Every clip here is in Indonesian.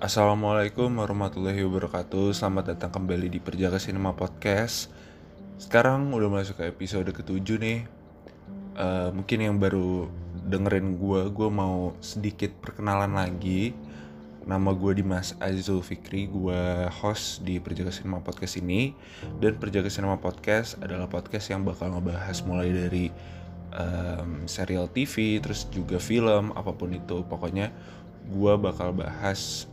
Assalamualaikum warahmatullahi wabarakatuh. Selamat datang kembali di Perjaka Cinema Podcast. Sekarang udah masuk ke episode ketujuh nih. Uh, Mungkin yang baru dengerin gue Gue mau sedikit perkenalan lagi. Nama gue Dimas Azizul Fikri Gue host di Perjaka Cinema Podcast ini. Dan Perjaka Cinema Podcast adalah podcast yang bakal ngebahas mulai dari um, serial TV Terus juga film, apa pun itu. Pokoknya gue bakal bahas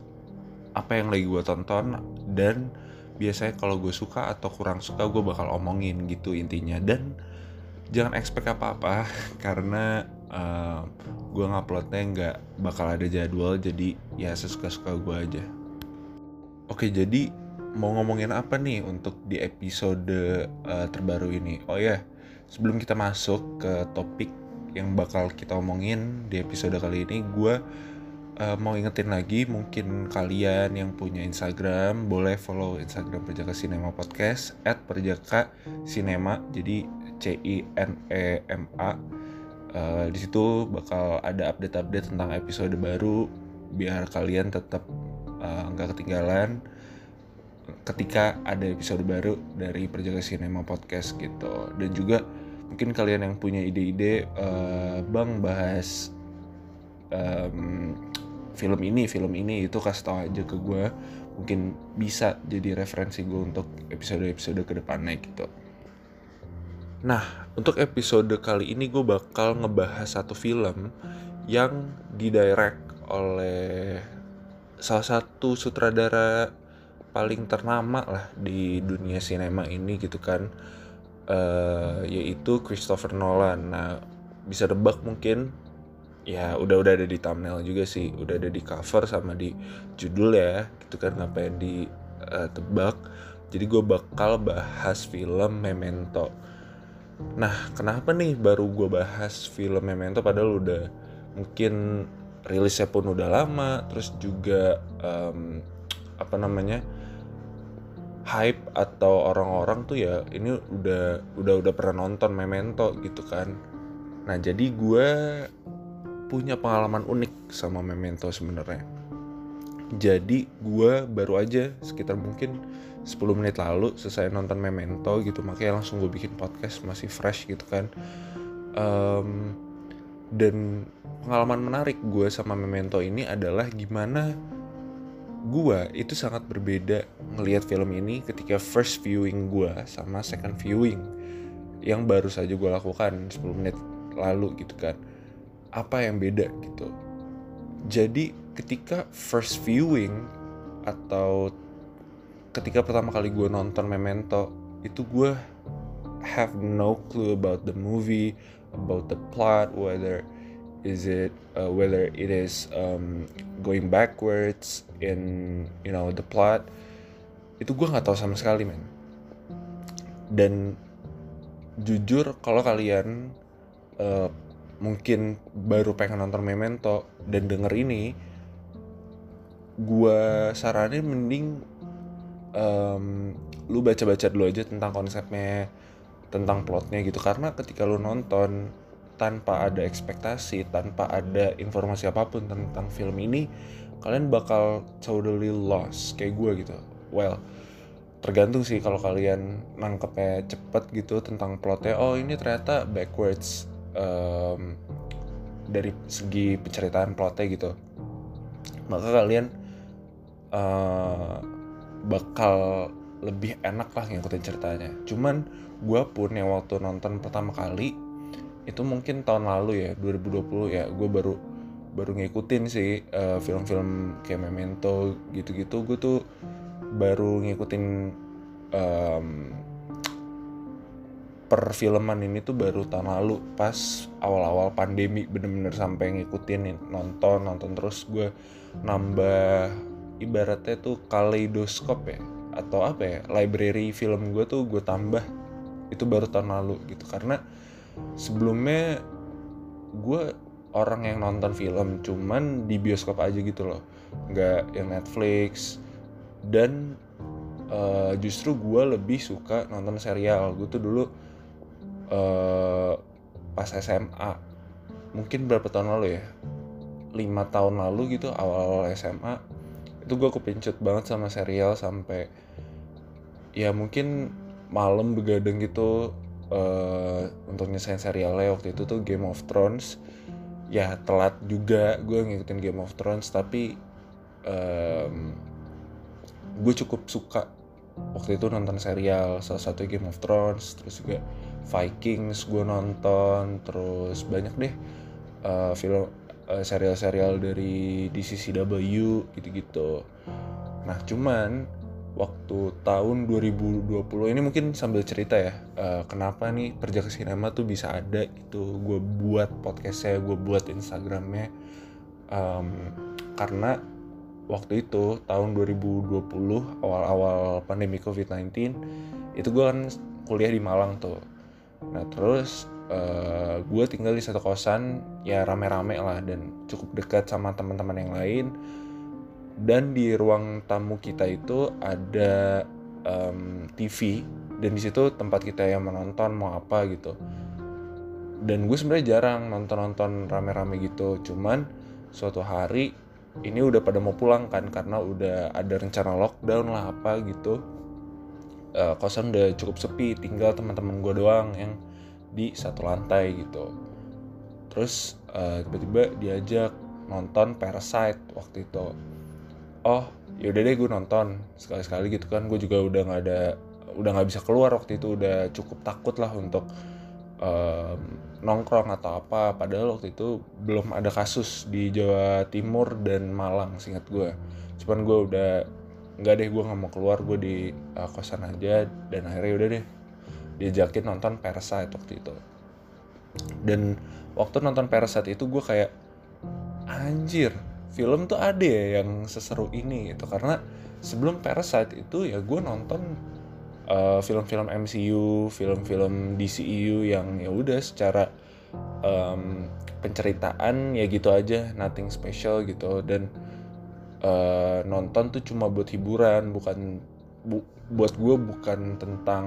apa yang lagi gue tonton dan biasanya kalau gue suka atau kurang suka gue bakal omongin gitu intinya. Dan jangan expect apa-apa karena uh, gue nguploadnya nggak bakal ada jadwal jadi ya sesuka-suka gue aja. Oke jadi mau ngomongin apa nih untuk di episode uh, terbaru ini? Oh ya sebelum kita masuk ke topik yang bakal kita omongin di episode kali ini gue uh, mau ingetin lagi mungkin kalian yang punya Instagram boleh follow Instagram Perjaka Cinema Podcast at Perjaka Cinema jadi C I N E M A. Uh, di situ bakal ada update-update tentang episode baru biar kalian tetap eh, nggak uh, ketinggalan ketika ada episode baru dari Perjaka Cinema Podcast gitu. Dan juga mungkin kalian yang punya ide-ide uh, bang bahas um, film ini film ini itu kasih tau aja ke gue mungkin bisa jadi referensi gue untuk episode-episode ke depannya gitu. Nah untuk episode kali ini gue bakal ngebahas satu film yang didirect oleh salah satu sutradara paling ternama lah di dunia sinema ini gitu kan. Uh, yaitu Christopher Nolan. Nah bisa debak mungkin ya udah udah ada di thumbnail juga sih. Udah ada di cover sama di judul ya gitu kan ngapain di uh, tebak. Jadi gue bakal bahas film Memento. Nah kenapa nih baru gue bahas film Memento padahal udah mungkin rilisnya pun udah lama terus juga um, apa namanya hype atau orang-orang tuh ya ini udah udah udah pernah nonton Memento gitu kan. Nah jadi gue punya pengalaman unik sama Memento sebenarnya. Jadi gue baru aja sekitar mungkin 10 menit lalu selesai nonton Memento gitu makanya langsung gue bikin podcast masih fresh gitu kan. Um, dan pengalaman menarik gue sama Memento ini adalah gimana gue itu sangat berbeda ngelihat film ini ketika first viewing gue sama second viewing yang baru saja gue lakukan 10 menit lalu gitu kan apa yang beda gitu. Jadi ketika first viewing atau ketika pertama kali gue nonton Memento itu gue have no clue about the movie about the plot whether is it uh, whether it is um, going backwards in you know the plot itu gue nggak tahu sama sekali men. Dan jujur kalau kalian uh, mungkin baru pengen nonton Memento dan denger ini gue saranin mending um, lu baca-baca dulu aja tentang konsepnya tentang plotnya gitu. Karena ketika lu nonton tanpa ada ekspektasi tanpa ada informasi apa pun tentang film ini kalian bakal totally lost kayak gue gitu. Well tergantung sih kalau kalian nangkepnya cepet gitu tentang plotnya. Oh ini ternyata backwards um, dari segi penceritaan plotnya gitu maka kalian uh, bakal lebih enak lah ngikutin ceritanya. Cuman gue pun yang waktu nonton pertama kali itu mungkin tahun lalu ya 2020 ya gue baru baru ngikutin sih uh, film-film kayak Memento gitu-gitu. Gue tuh baru ngikutin um, perfilman ini tuh baru tahun lalu pas awal-awal pandemi bener-bener sampai ngikutin nonton nonton terus gue nambah ibaratnya tuh kaleidoskop ya atau apa ya library film gue tuh gue tambah itu baru tahun lalu gitu. Karena sebelumnya gue orang yang nonton film cuman di bioskop aja gitu loh nggak yang Netflix dan uh, justru gue lebih suka nonton serial. Gue tuh dulu uh, pas SMA mungkin berapa tahun lalu ya? Lima tahun lalu gitu awal SMA itu gue kepincut banget sama serial sampai ya mungkin malam begadang gitu uh, untuk nyesain serialnya. Waktu itu tuh Game of Thrones. Ya telat juga gue ngikutin Game of Thrones tapi um, gue cukup suka waktu itu nonton serial salah satu Game of Thrones terus juga Vikings gue nonton terus banyak deh uh, film uh, serial-serial dari DCCW gitu-gitu. Nah cuman waktu tahun 2020 ini mungkin sambil cerita ya uh, kenapa nih Perjaka Sinema tuh bisa ada itu gue buat podcastnya gue buat Instagramnya um, karena waktu itu tahun 2020 awal-awal pandemi COVID-19 itu gue kan kuliah di Malang tuh nah terus uh, eh, gue tinggal di satu kosan ya rame-rame lah dan cukup dekat sama teman-teman yang lain. Dan di ruang tamu kita itu ada um, TV dan di situ tempat kita yang menonton mau apa gitu. Dan gue sebenarnya jarang nonton-nonton rame-rame gitu cuman suatu hari ini udah pada mau pulang kan karena udah ada rencana lockdown lah apa gitu uh, kosan udah cukup sepi tinggal teman-teman gue doang yang di satu lantai gitu. Terus uh, tiba-tiba diajak nonton Parasite waktu itu. Oh yaudah deh gue nonton sekali-sekali gitu kan. Gue juga udah nggak ada udah nggak bisa keluar waktu itu. Udah cukup takut lah untuk um, nongkrong atau apa. Padahal waktu itu belum ada kasus di Jawa Timur dan Malang singkat gue cuman gue udah nggak deh gue nggak mau keluar gue di uh, kosan aja. Dan akhirnya udah deh diajakin nonton Parasite waktu itu. Dan waktu nonton Parasite itu gue kayak anjir film tuh ada ya yang seseru ini gitu. Karena sebelum Parasite itu ya gue nonton uh, film-film MCU film-film DCU e yang ya udah secara um, penceritaan ya gitu aja nothing special gitu. Dan uh, nonton tuh cuma buat hiburan bukan bu, buat gue bukan tentang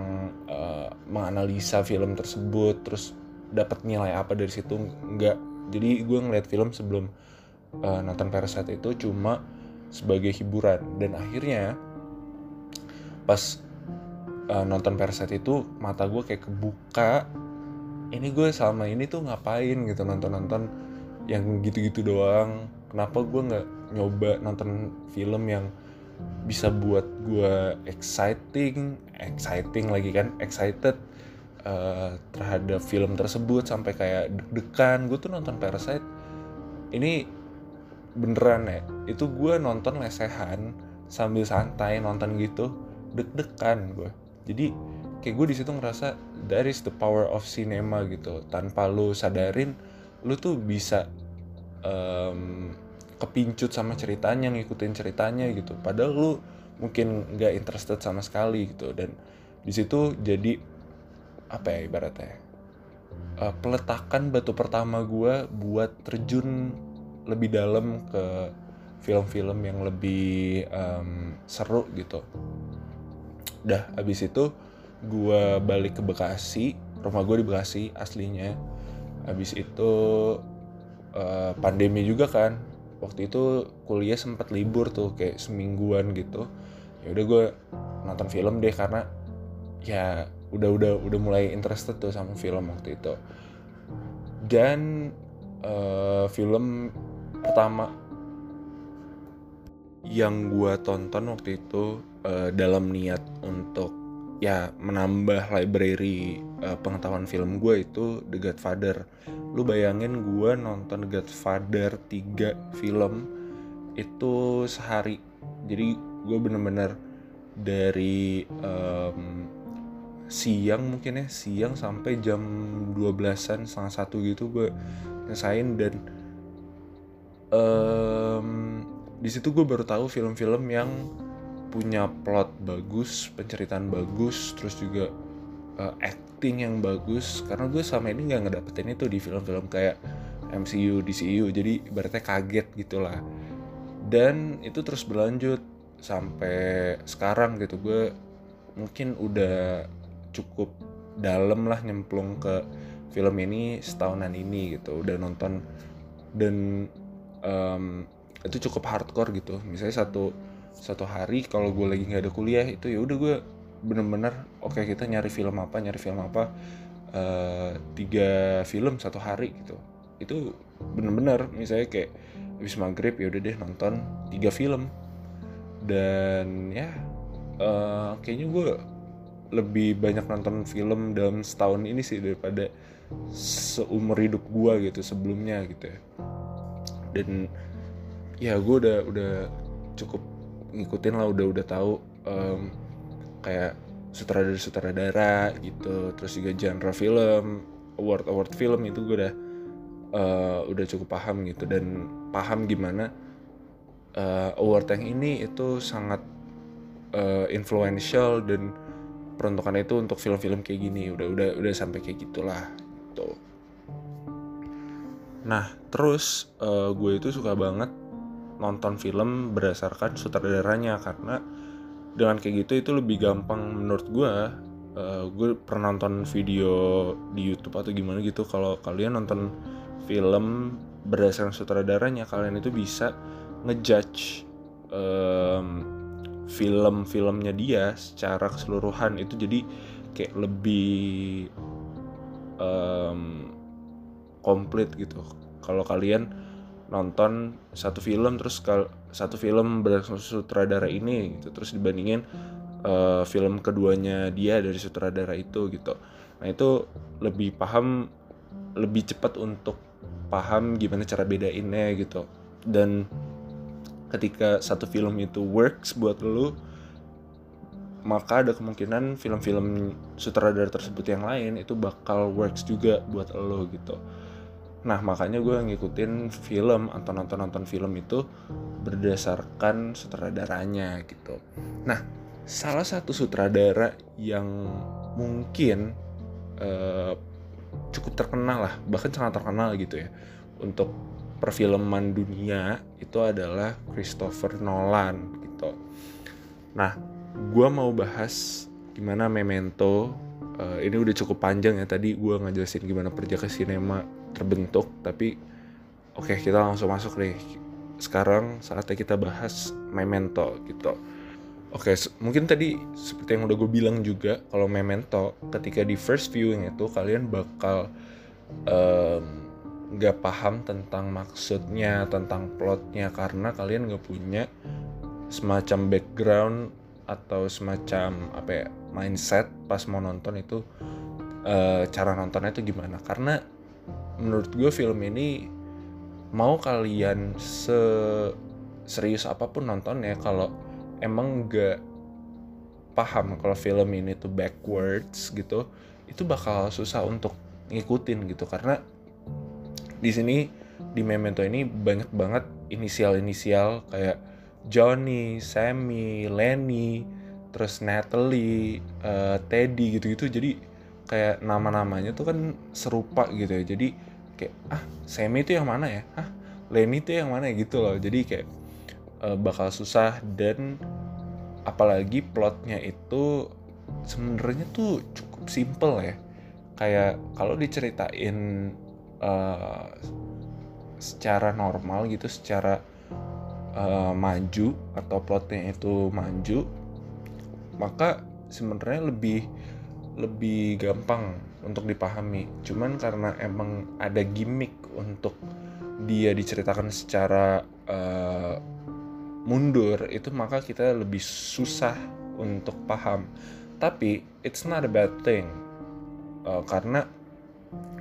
uh, menganalisa film tersebut terus dapat nilai apa dari situ enggak. Jadi gue ngeliat film sebelum uh, nonton Parasite itu cuma sebagai hiburan. Dan akhirnya pas uh, nonton Parasite itu mata gue kayak kebuka ini gue selama ini tuh ngapain? Gitu nonton-nonton yang gitu-gitu doang. Kenapa gue nggak nyoba nonton film yang bisa buat gue exciting exciting lagi kan excited uh, terhadap film tersebut sampai kayak deg-degan. Gue tuh nonton Parasite. Ini beneran ya itu gue nonton lesehan sambil santai nonton gitu deg-degan gue jadi kayak gue di situ ngerasa that is the power of cinema gitu. Tanpa lu sadarin lu tuh bisa um, kepincut sama ceritanya ngikutin ceritanya gitu. Padahal lu mungkin nggak interested sama sekali gitu. Dan di situ jadi apa ya ibaratnya uh, peletakan batu pertama gue buat terjun lebih dalam ke film-film yang lebih um, seru gitu. Dah abis itu gue balik ke Bekasi rumah gue di Bekasi aslinya. Abis itu uh, pandemi juga kan waktu itu kuliah sempat libur tuh kayak semingguan gitu. Ya udah gue nonton film deh karena ya udah udah udah mulai interested tuh sama film waktu itu. Dan uh, film pertama yang gue tonton waktu itu uh, dalam niat untuk ya menambah library uh, pengetahuan film gue itu The Godfather lu bayangin gue nonton The Godfather 3 film itu sehari. Jadi gue bener-bener dari um, siang mungkin ya siang sampai jam 12an setengah satu gitu gue nyesain dan um, di situ gue baru tahu film-film yang punya plot bagus penceritaan bagus terus juga uh, acting yang bagus karena gue selama ini nggak ngedapetin itu di film-film kayak MCU DCU jadi berarti kaget gitulah. Dan itu terus berlanjut sampai sekarang gitu gue mungkin udah cukup dalam lah nyemplung ke film ini setahunan ini gitu udah nonton. Dan um, itu cukup hardcore gitu misalnya satu satu hari kalau gue lagi nggak ada kuliah itu ya udah gue bener-bener oke okay, kita nyari film apa nyari film apa uh, tiga film satu hari gitu. Itu bener-bener misalnya kayak habis maghrib ya udah deh nonton tiga film. Dan ya uh, kayaknya gue lebih banyak nonton film dalam setahun ini sih daripada seumur hidup gue gitu sebelumnya gitu ya. Dan ya gue udah udah cukup ngikutin lah udah udah tahu um, kayak sutradara sutradara gitu terus juga genre film award award film itu gue udah uh, udah cukup paham gitu. Dan paham gimana uh, award yang ini itu sangat uh, influential dan peruntukan itu untuk film-film kayak gini. Udah udah udah sampai kayak gitulah tuh nah terus uh, gue itu suka banget nonton film berdasarkan sutradaranya karena dengan kayak gitu itu lebih gampang menurut gue uh, gue pernah nonton video di YouTube atau gimana gitu kalau kalian nonton film berdasarkan sutradaranya kalian itu bisa ngejudge um, film-filmnya dia secara keseluruhan. Itu jadi kayak lebih um, komplit gitu. Kalau kalian nonton satu film terus kalau satu film berdasarkan sutradara ini gitu. Terus dibandingin uh, film keduanya dia dari sutradara itu gitu. Nah itu lebih paham lebih cepat untuk paham gimana cara bedainnya gitu. Dan ketika satu film itu works buat lu maka ada kemungkinan film-film sutradara tersebut yang lain itu bakal works juga buat lo gitu Nah makanya gue ngikutin film atau nonton-nonton film itu berdasarkan sutradaranya gitu. Nah salah satu sutradara yang mungkin uh, cukup terkenal lah bahkan sangat terkenal gitu ya untuk perfilman dunia itu adalah Christopher Nolan gitu. Nah gue mau bahas gimana Memento uh, ini udah cukup panjang ya tadi gue ngajelasin gimana perjaka sinema terbentuk tapi oke okay, kita langsung masuk nih. Sekarang saatnya kita bahas Memento gitu. Oke, okay, mungkin tadi seperti yang udah gue bilang juga, kalau Memento, ketika di first viewing itu kalian bakal nggak um, paham tentang maksudnya, tentang plotnya, karena kalian nggak punya semacam background atau semacam apa ya mindset pas mau nonton itu uh, cara nontonnya itu gimana? Karena menurut gue film ini mau kalian se serius apa pun nontonnya kalau emang gak paham kalau film ini tuh backwards gitu itu bakal susah untuk ngikutin gitu. Karena di sini di Memento ini banyak banget inisial-inisial kayak Johnny, Sammy, Lenny, terus Natalie, uh, Teddy gitu-gitu. Jadi kayak nama-namanya tuh kan serupa gitu ya. Jadi kayak ah Sammy itu yang mana ya? Ah Lenny itu yang mana ya? Gitu loh. Jadi kayak uh, bakal susah dan apalagi plotnya itu sebenarnya tuh cukup simple ya. Kayak kalau diceritain uh, secara normal gitu secara uh, maju atau plotnya itu maju maka sebenarnya lebih lebih gampang untuk dipahami. Cuman karena emang ada gimmick untuk dia diceritakan secara uh, mundur itu maka kita lebih susah untuk paham. Tapi it's not a bad thing. Uh, karena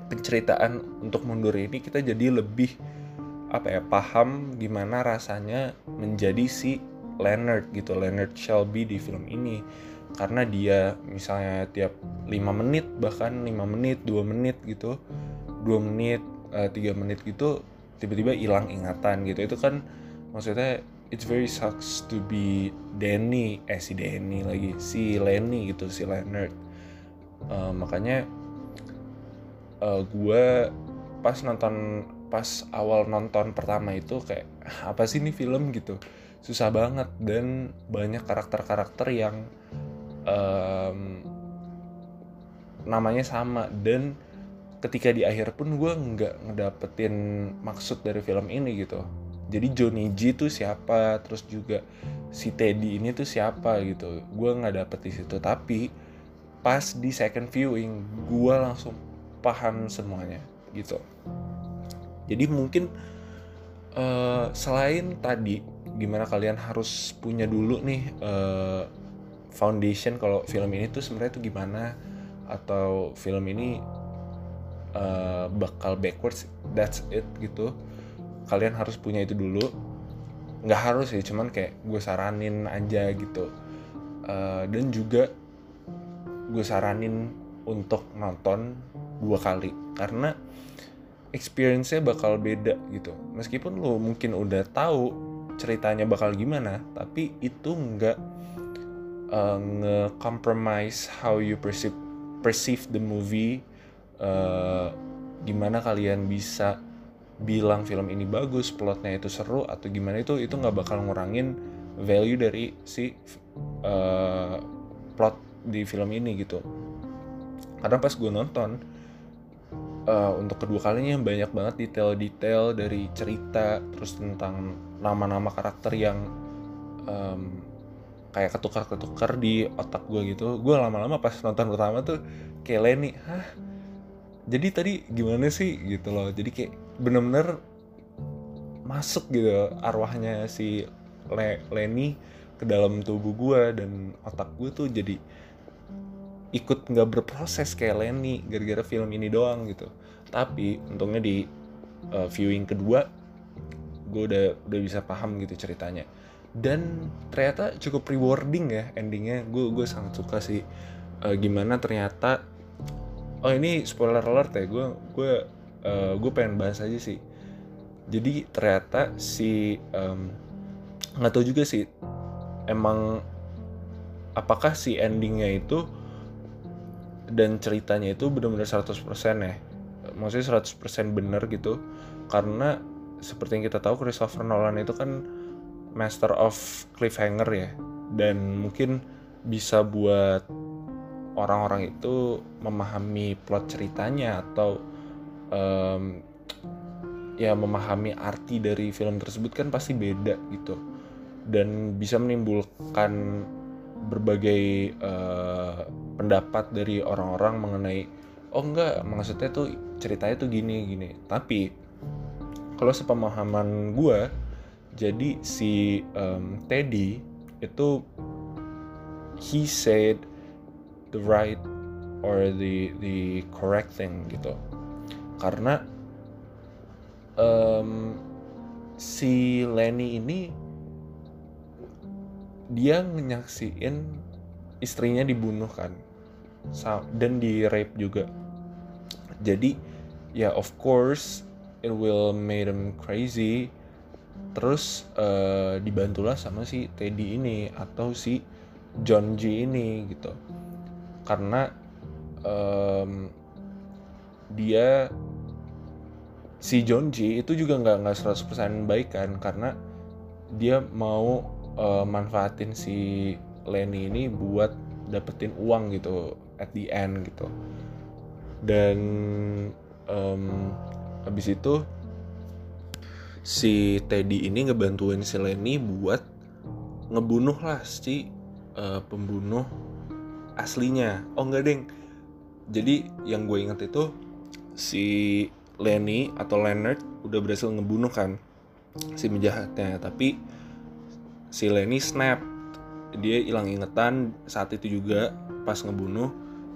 penceritaan untuk mundur ini kita jadi lebih apa ya paham gimana rasanya menjadi si Leonard gitu Leonard Shelby di film ini karena dia misalnya tiap 5 menit bahkan 5 menit 2 menit gitu 2 menit eh, 3 menit gitu tiba-tiba hilang ingatan gitu. Itu kan maksudnya it's very sucks to be Danny eh si Danny lagi si Lenny gitu si Leonard. Uh, makanya uh, gue pas nonton pas awal nonton pertama itu kayak apa sih ini film? gitu. Susah banget dan banyak karakter-karakter yang um, namanya sama. Dan ketika di akhir pun gue nggak ngedapetin maksud dari film ini gitu. Jadi Johnny G itu siapa? Terus juga si Teddy ini tuh siapa gitu. Gue nggak dapet di situ. Tapi pas di second viewing gue langsung paham semuanya gitu. Jadi mungkin uh, selain tadi gimana kalian harus punya dulu nih uh, foundation kalau film ini tuh sebenarnya tuh gimana? Atau film ini uh, bakal backwards that's it gitu. Kalian harus punya itu dulu. Nggak harus sih cuman kayak gue saranin aja gitu. Uh, dan juga gue saranin untuk nonton dua kali. Karena experience-nya bakal beda gitu. Meskipun lo mungkin udah tahu ceritanya bakal gimana tapi itu nggak uh, nge-compromise how you perceive perceive the movie uh, gimana kalian bisa bilang film ini bagus, plotnya itu seru atau gimana itu itu nggak bakal ngurangin value dari si uh, plot di film ini gitu. Karena pas gue nonton uh, untuk kedua kalinya banyak banget detail-detail dari cerita terus tentang nama-nama karakter yang um, kayak ketukar-ketukar di otak gue gitu. Gue lama-lama pas nonton pertama tuh kayak Lenny, hah? Jadi tadi gimana sih gitu loh. Jadi kayak bener-bener masuk gitu arwahnya si Le Lenny ke dalam tubuh gue dan otak gue tuh jadi ikut nggak berproses kayak Lenny gara-gara film ini doang gitu tapi untungnya di uh, viewing kedua gue udah udah bisa paham gitu ceritanya dan ternyata cukup rewarding ya endingnya. Gue gue sangat suka sih. Uh, gimana ternyata oh ini spoiler alert ya gue gue uh, gue pengen bahas aja sih. Jadi ternyata si nggak um, tahu juga sih emang apakah si endingnya itu dan ceritanya itu benar-benar 100% ya? Maksudnya 100% bener gitu. Karena seperti yang kita tahu Christopher Nolan itu kan master of cliffhanger ya. Dan mungkin bisa buat orang-orang itu memahami plot ceritanya atau um, ya memahami arti dari film tersebut kan pasti beda gitu. Dan bisa menimbulkan berbagai uh, pendapat dari orang-orang mengenai oh enggak maksudnya tuh ceritanya tuh gini gini. Tapi kalau sepemahaman gue jadi si um, Teddy itu he said the right or the the correct thing gitu. Karena um, si Lenny ini dia nyaksiin istrinya dibunuh kan dan di rape juga. Jadi ya of course it will make them crazy terus uh, dibantulah sama si Teddy ini atau si John G ini gitu. Karena um, dia si John G itu juga nggak nggak 100% baik kan karena dia mau uh, manfaatin si Lenny ini buat dapetin uang gitu at the end gitu. Dan um, habis itu si Teddy ini ngebantuin si Lenny buat ngebunuh lah si uh, pembunuh aslinya. Oh enggak deng. Jadi yang gue inget itu si Lenny atau Leonard udah berhasil ngebunuh kan si penjahatnya. Tapi si Lenny snap dia hilang ingetan saat itu juga pas ngebunuh.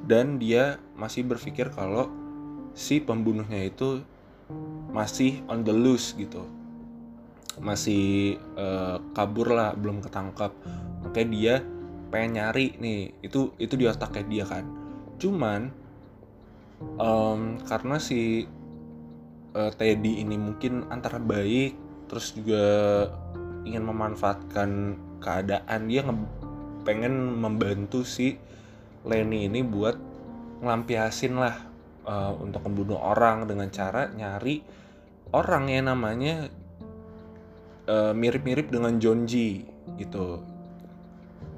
Dan dia masih berpikir kalau si pembunuhnya itu masih on the loose gitu. Masih uh, kabur lah belum ketangkap makanya dia pengen nyari nih itu itu di otaknya dia kan. Cuman um, karena si uh, Teddy ini mungkin antara baik terus juga ingin memanfaatkan keadaan dia pengen membantu si Lenny ini buat ngelampiasin lah uh, untuk membunuh orang dengan cara nyari orang yang namanya uh, mirip-mirip dengan John G gitu.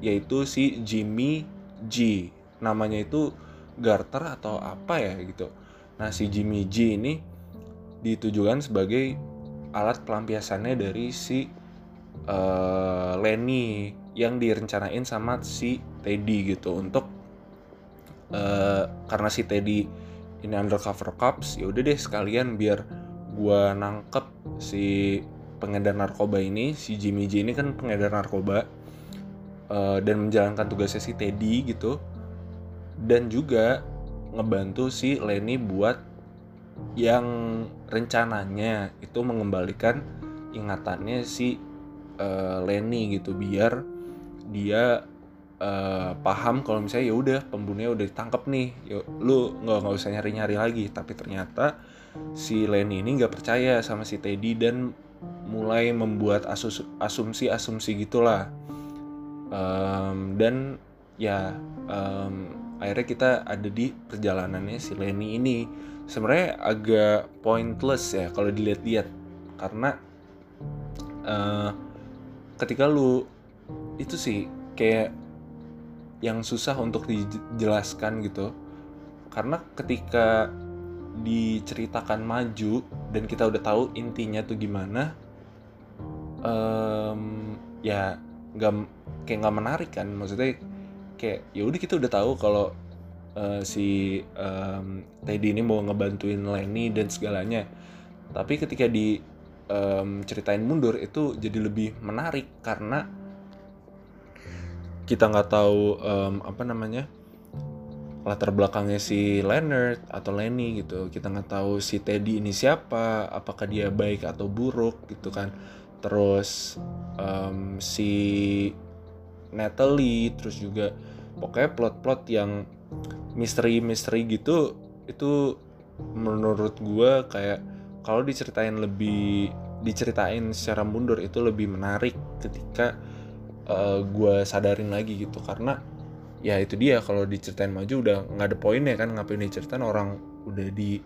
Yaitu si Jimmy G. Namanya itu Garter atau apa ya gitu. Nah si Jimmy G ini ditujukan sebagai alat pelampiasannya dari si uh, Lenny yang direncanain sama si Teddy gitu. Untuk uh, karena si Teddy ini undercover cops ya udah deh sekalian biar gua nangkep si pengedar narkoba ini si Jimmy J ini kan pengedar narkoba uh, dan menjalankan tugasnya si Teddy gitu dan juga ngebantu si Lenny buat yang rencananya itu mengembalikan ingatannya si uh, Lenny gitu biar dia uh, paham kalau misalnya ya udah pembunuhnya udah ditangkap nih yuk lu nggak nggak usah nyari nyari lagi. Tapi ternyata si Lenny ini nggak percaya sama si Teddy dan mulai membuat asus asumsi asumsi gitulah. Um, dan ya um, akhirnya kita ada di perjalanannya si Lenny ini. Sebenarnya agak pointless ya kalau dilihat-lihat. Karena uh, ketika lu itu sih kayak yang susah untuk dijelaskan gitu. Karena ketika diceritakan maju dan kita udah tahu intinya tuh gimana um, ya nggak kayak nggak menarik kan. Maksudnya kayak ya udah kita udah tahu kalau uh, si um, Teddy ini mau ngebantuin Lenny dan segalanya. Tapi ketika di um, ceritain mundur itu jadi lebih menarik karena kita nggak tahu um, apa namanya latar belakangnya si Leonard atau Lenny gitu. Kita nggak tahu si Teddy ini siapa apakah dia baik atau buruk gitu kan. Terus um, si Natalie terus juga pokoknya plot-plot yang misteri-misteri gitu itu menurut gue kayak kalau diceritain lebih diceritain secara mundur itu lebih menarik ketika uh, eh, gue sadarin lagi gitu. Karena ya itu dia. Kalau diceritain maju udah nggak ada poinnya kan ngapain diceritain orang udah di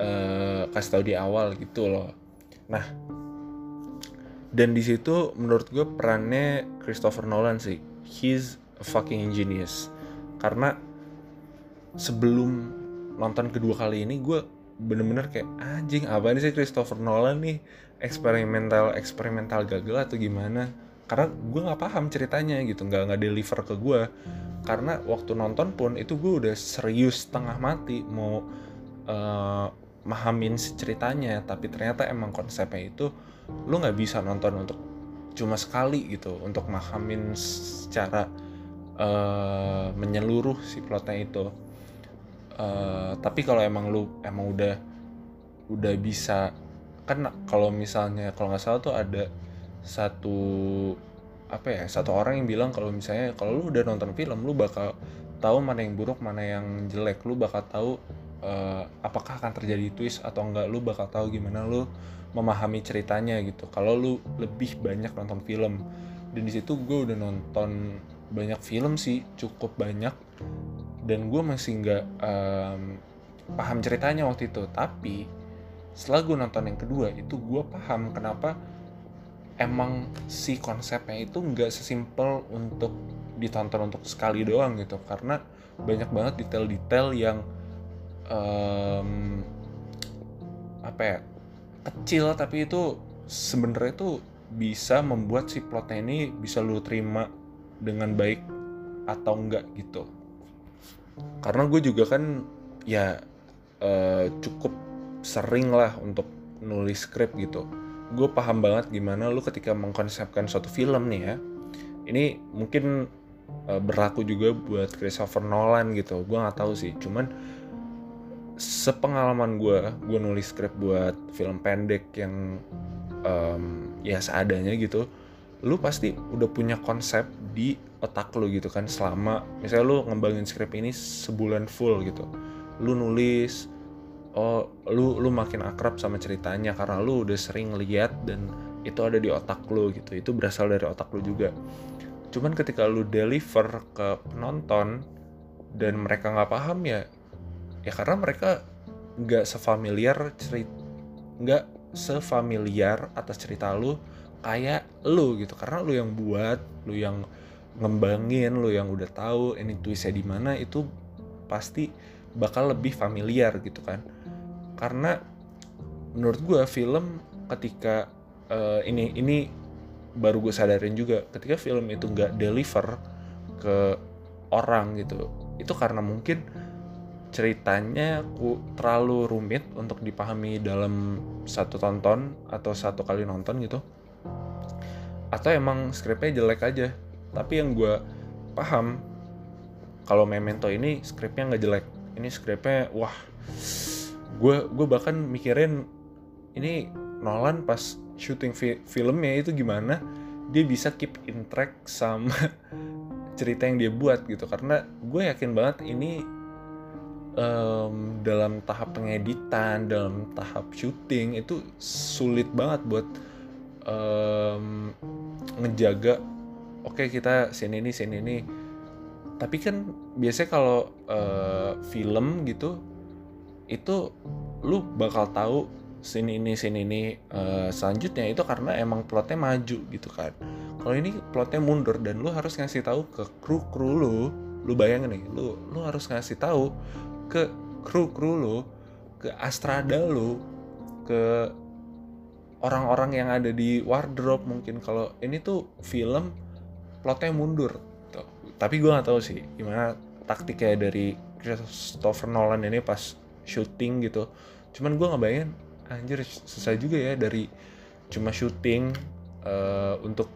uh, kasih tahu di awal gitu loh. Nah dan di situ menurut gue perannya Christopher Nolan sih. He's a fucking genius. Karena sebelum nonton kedua kali ini gue bener-bener kayak anjing apa nih sih Christopher Nolan nih? Eksperimental eksperimental gagal atau gimana karena gue nggak paham ceritanya gitu nggak nggak deliver ke gue karena waktu nonton pun itu gue udah serius tengah mati mau uh, mahamin ceritanya. Tapi ternyata emang konsepnya itu lu nggak bisa nonton untuk cuma sekali gitu untuk mahamin secara uh, menyeluruh si plotnya itu. Uh, tapi kalau emang lu emang udah udah bisa kan kalau misalnya kalau nggak salah tuh ada satu apa ya satu orang yang bilang kalau misalnya kalau lu udah nonton film lu bakal tahu mana yang buruk mana yang jelek. Lu bakal tahu uh, apakah akan terjadi twist atau enggak. Lu bakal tahu gimana lu memahami ceritanya gitu. Kalau lu lebih banyak nonton film. Dan di situ gue udah nonton banyak film sih cukup banyak. Dan gue masih nggak um, paham ceritanya waktu itu. Tapi setelah gue nonton yang kedua itu gue paham kenapa emang si konsepnya itu nggak sesimpel untuk ditonton untuk sekali doang gitu. Karena banyak banget detail-detail yang um, apa ya kecil tapi itu sebenarnya itu bisa membuat si plotnya ini bisa lu terima dengan baik atau enggak gitu. Karena gue juga kan ya uh, cukup sering lah untuk nulis skrip gitu gue paham banget gimana lu ketika mengkonsepkan suatu film nih ya. Ini mungkin uh, berlaku juga buat Christopher Nolan gitu. Gue nggak tahu sih. Cuman sepengalaman gue gue nulis skrip buat film pendek yang um, ya seadanya gitu lu pasti udah punya konsep di otak lu gitu kan. Selama misalnya lu ngembangin skrip ini sebulan full gitu lu nulis oh lu lu makin akrab sama ceritanya karena lu udah sering lihat dan itu ada di otak lu gitu. Itu berasal dari otak lu juga. Cuman ketika lu deliver ke penonton dan mereka nggak paham ya ya karena mereka nggak sefamiliar cerita nggak sefamiliar atas cerita lu kayak lu gitu. Karena lu yang buat lu yang ngembangin lu yang udah tahu ini twistnya di mana itu pasti bakal lebih familiar gitu kan karena menurut gue film ketika uh, ini ini baru gue sadarin juga ketika film itu nggak deliver ke orang gitu itu karena mungkin ceritanya ku terlalu rumit untuk dipahami dalam satu tonton atau satu kali nonton gitu. Atau emang skripnya jelek aja. Tapi yang gue paham kalau Memento ini skripnya nggak jelek. Ini skripnya wah gue gue bahkan mikirin ini Nolan pas syuting fi filmnya itu gimana dia bisa keep in track sama cerita yang dia buat gitu. Karena gue yakin banget ini um, dalam tahap pengeditan dalam tahap syuting itu sulit banget buat um, ngejaga oke okay, kita sini ini sini ini. Tapi kan biasanya kalau uh, film gitu itu lu bakal tahu sini ini sini ini uh, selanjutnya. Itu karena emang plotnya maju gitu kan. Kalau ini plotnya mundur dan lu harus ngasih tahu ke kru kru lu lu bayangin nih lu lu harus ngasih tahu ke kru kru lu ke astrada lu ke orang-orang yang ada di wardrobe mungkin. Kalau ini tuh film plotnya mundur tuh. tapi gue nggak tahu sih gimana taktiknya dari Christopher Nolan ini pas syuting gitu. Cuman gue nggak bayangin anjir susah juga ya dari cuma syuting uh, untuk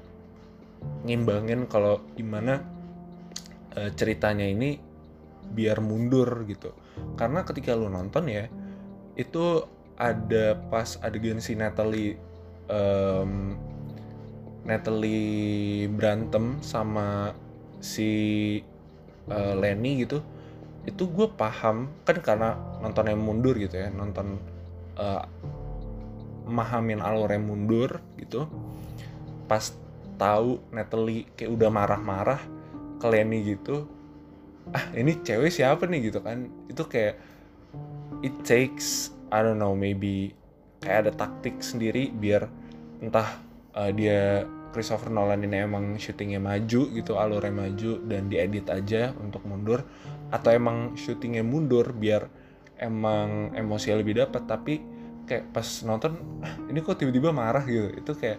ngimbangin kalau gimana uh, ceritanya ini biar mundur gitu. Karena ketika lu nonton ya itu ada pas adegan si Natalie um, Natalie berantem sama si uh, Lenny gitu itu gue paham kan karena nonton yang mundur gitu ya nonton uh, mahamin yang mundur gitu pas tahu Natalie kayak udah marah-marah ke Lenny gitu ah ini cewek siapa nih? gitu kan. Itu kayak it takes I don't know maybe kayak ada taktik sendiri biar entah uh, dia Christopher Nolan ini emang syutingnya maju gitu alurnya maju dan diedit aja untuk mundur atau emang syutingnya mundur biar emang emosi lebih dapat tapi kayak pas nonton ah, ini kok tiba-tiba marah gitu. Itu kayak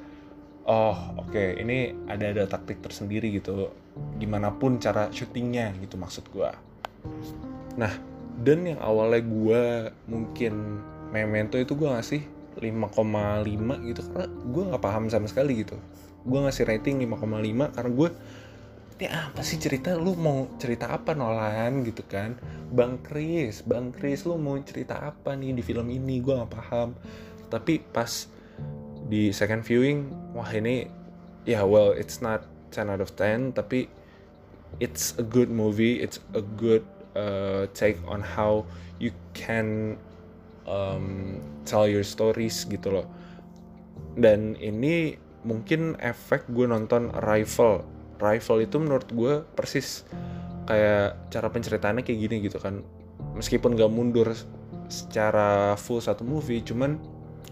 oh oke okay, ini ada ada taktik tersendiri gitu. Gimana pun cara syutingnya gitu maksud gue nah dan yang awalnya gue mungkin memento itu gue ngasih 5,5 gitu karena gue nggak paham sama sekali gitu. Gue ngasih rating 5,5 karena gue ini apa sih cerita? Lu mau cerita apa Nolan? Gitu kan. Bang Chris Bang Chris lu mau cerita apa nih di film ini? Gue nggak paham. Tapi pas di second viewing wah ini ya yeah, well it's not 10 out of 10 tapi it's a good movie. It's a good uh, take on how you can um, tell your stories gitu loh. Dan ini mungkin efek gue nonton Arrival Arrival itu menurut gue persis kayak cara penceritaannya kayak gini gitu kan. Meskipun gak mundur secara full satu movie cuman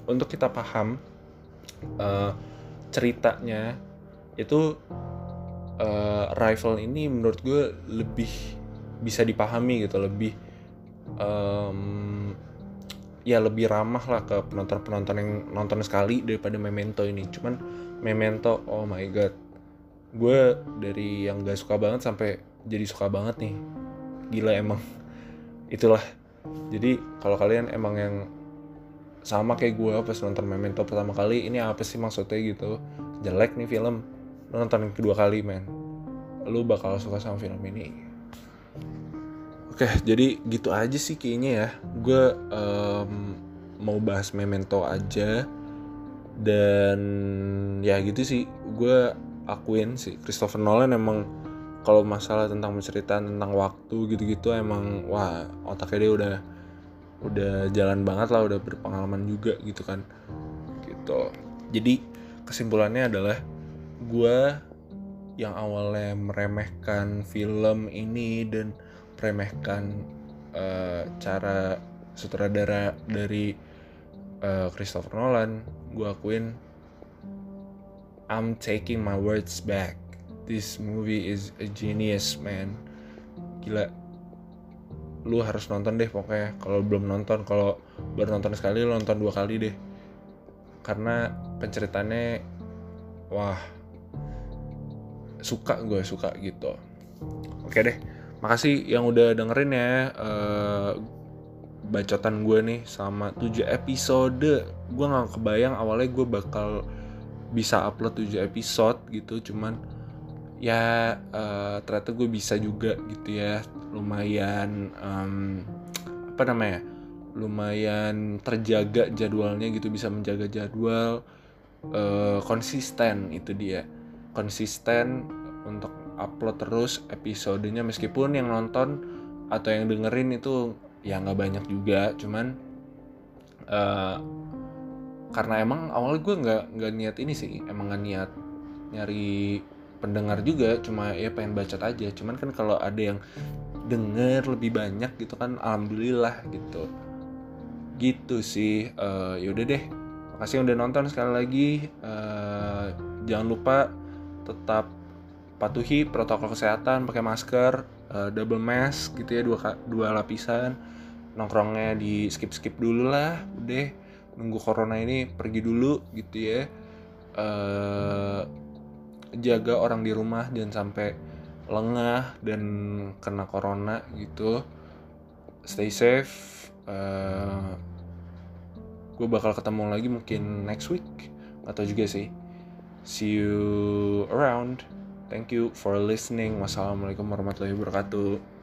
untuk kita paham uh, ceritanya itu uh, Rival ini menurut gue lebih bisa dipahami gitu lebih um, ya lebih ramah lah ke penonton-penonton yang nonton sekali daripada Memento ini. Cuman Memento oh my god gue dari yang gak suka banget sampai jadi suka banget nih. Gila emang. Itulah. Jadi kalau kalian emang yang sama kayak gue pas nonton Memento pertama kali ini apa sih maksudnya gitu? Jelek nih film. Lu nonton kedua kali men. Lu bakal suka sama film ini. Oke jadi gitu aja sih kayaknya ya. Gue um, mau bahas Memento aja. Dan ya gitu sih. Gue akuin sih. Christopher Nolan emang kalau masalah tentang penceritaan tentang waktu gitu-gitu emang wah otaknya dia udah udah jalan banget lah udah berpengalaman juga gitu kan. Gitu. Jadi kesimpulannya adalah gue yang awalnya meremehkan film ini dan meremehkan uh, cara sutradara dari uh, Christopher Nolan gue akuin I'm taking my words back. This movie is a genius man. Gila. Lu harus nonton deh pokoknya. Kalau belum nonton kalau baru nonton sekali lu nonton dua kali deh. Karena penceritanya wah suka gue suka gitu. Oke deh makasih yang udah dengerin ya uh, bacotan gue nih sama 7 episode. Gue nggak kebayang awalnya gue bakal bisa upload 7 episode gitu cuman ya uh, ternyata gue bisa juga gitu ya. Lumayan um, apa namanya lumayan terjaga jadwalnya gitu bisa menjaga jadwal uh, konsisten itu dia. Konsisten untuk upload terus episodenya meskipun yang nonton atau yang dengerin itu ya nggak banyak juga cuman uh, karena emang awalnya gue nggak nggak niat ini sih emang nggak niat nyari pendengar juga cuma ya pengen bacot aja. Cuman kan kalau ada yang denger lebih banyak gitu kan alhamdulillah gitu. Gitu sih uh, yaudah deh. Makasih udah nonton sekali lagi. Uh, jangan lupa tetap patuhi protokol kesehatan pakai masker uh, double mask gitu ya dua dua lapisan. Nongkrongnya di skip skip dulu lah udah nunggu corona ini pergi dulu gitu ya. Uh, jaga orang di rumah jangan sampai lengah dan kena corona gitu. Stay safe. Uh, gue bakal ketemu lagi mungkin next week. Atau juga sih. See you around. Thank you for listening. Wassalamualaikum warahmatullahi wabarakatuh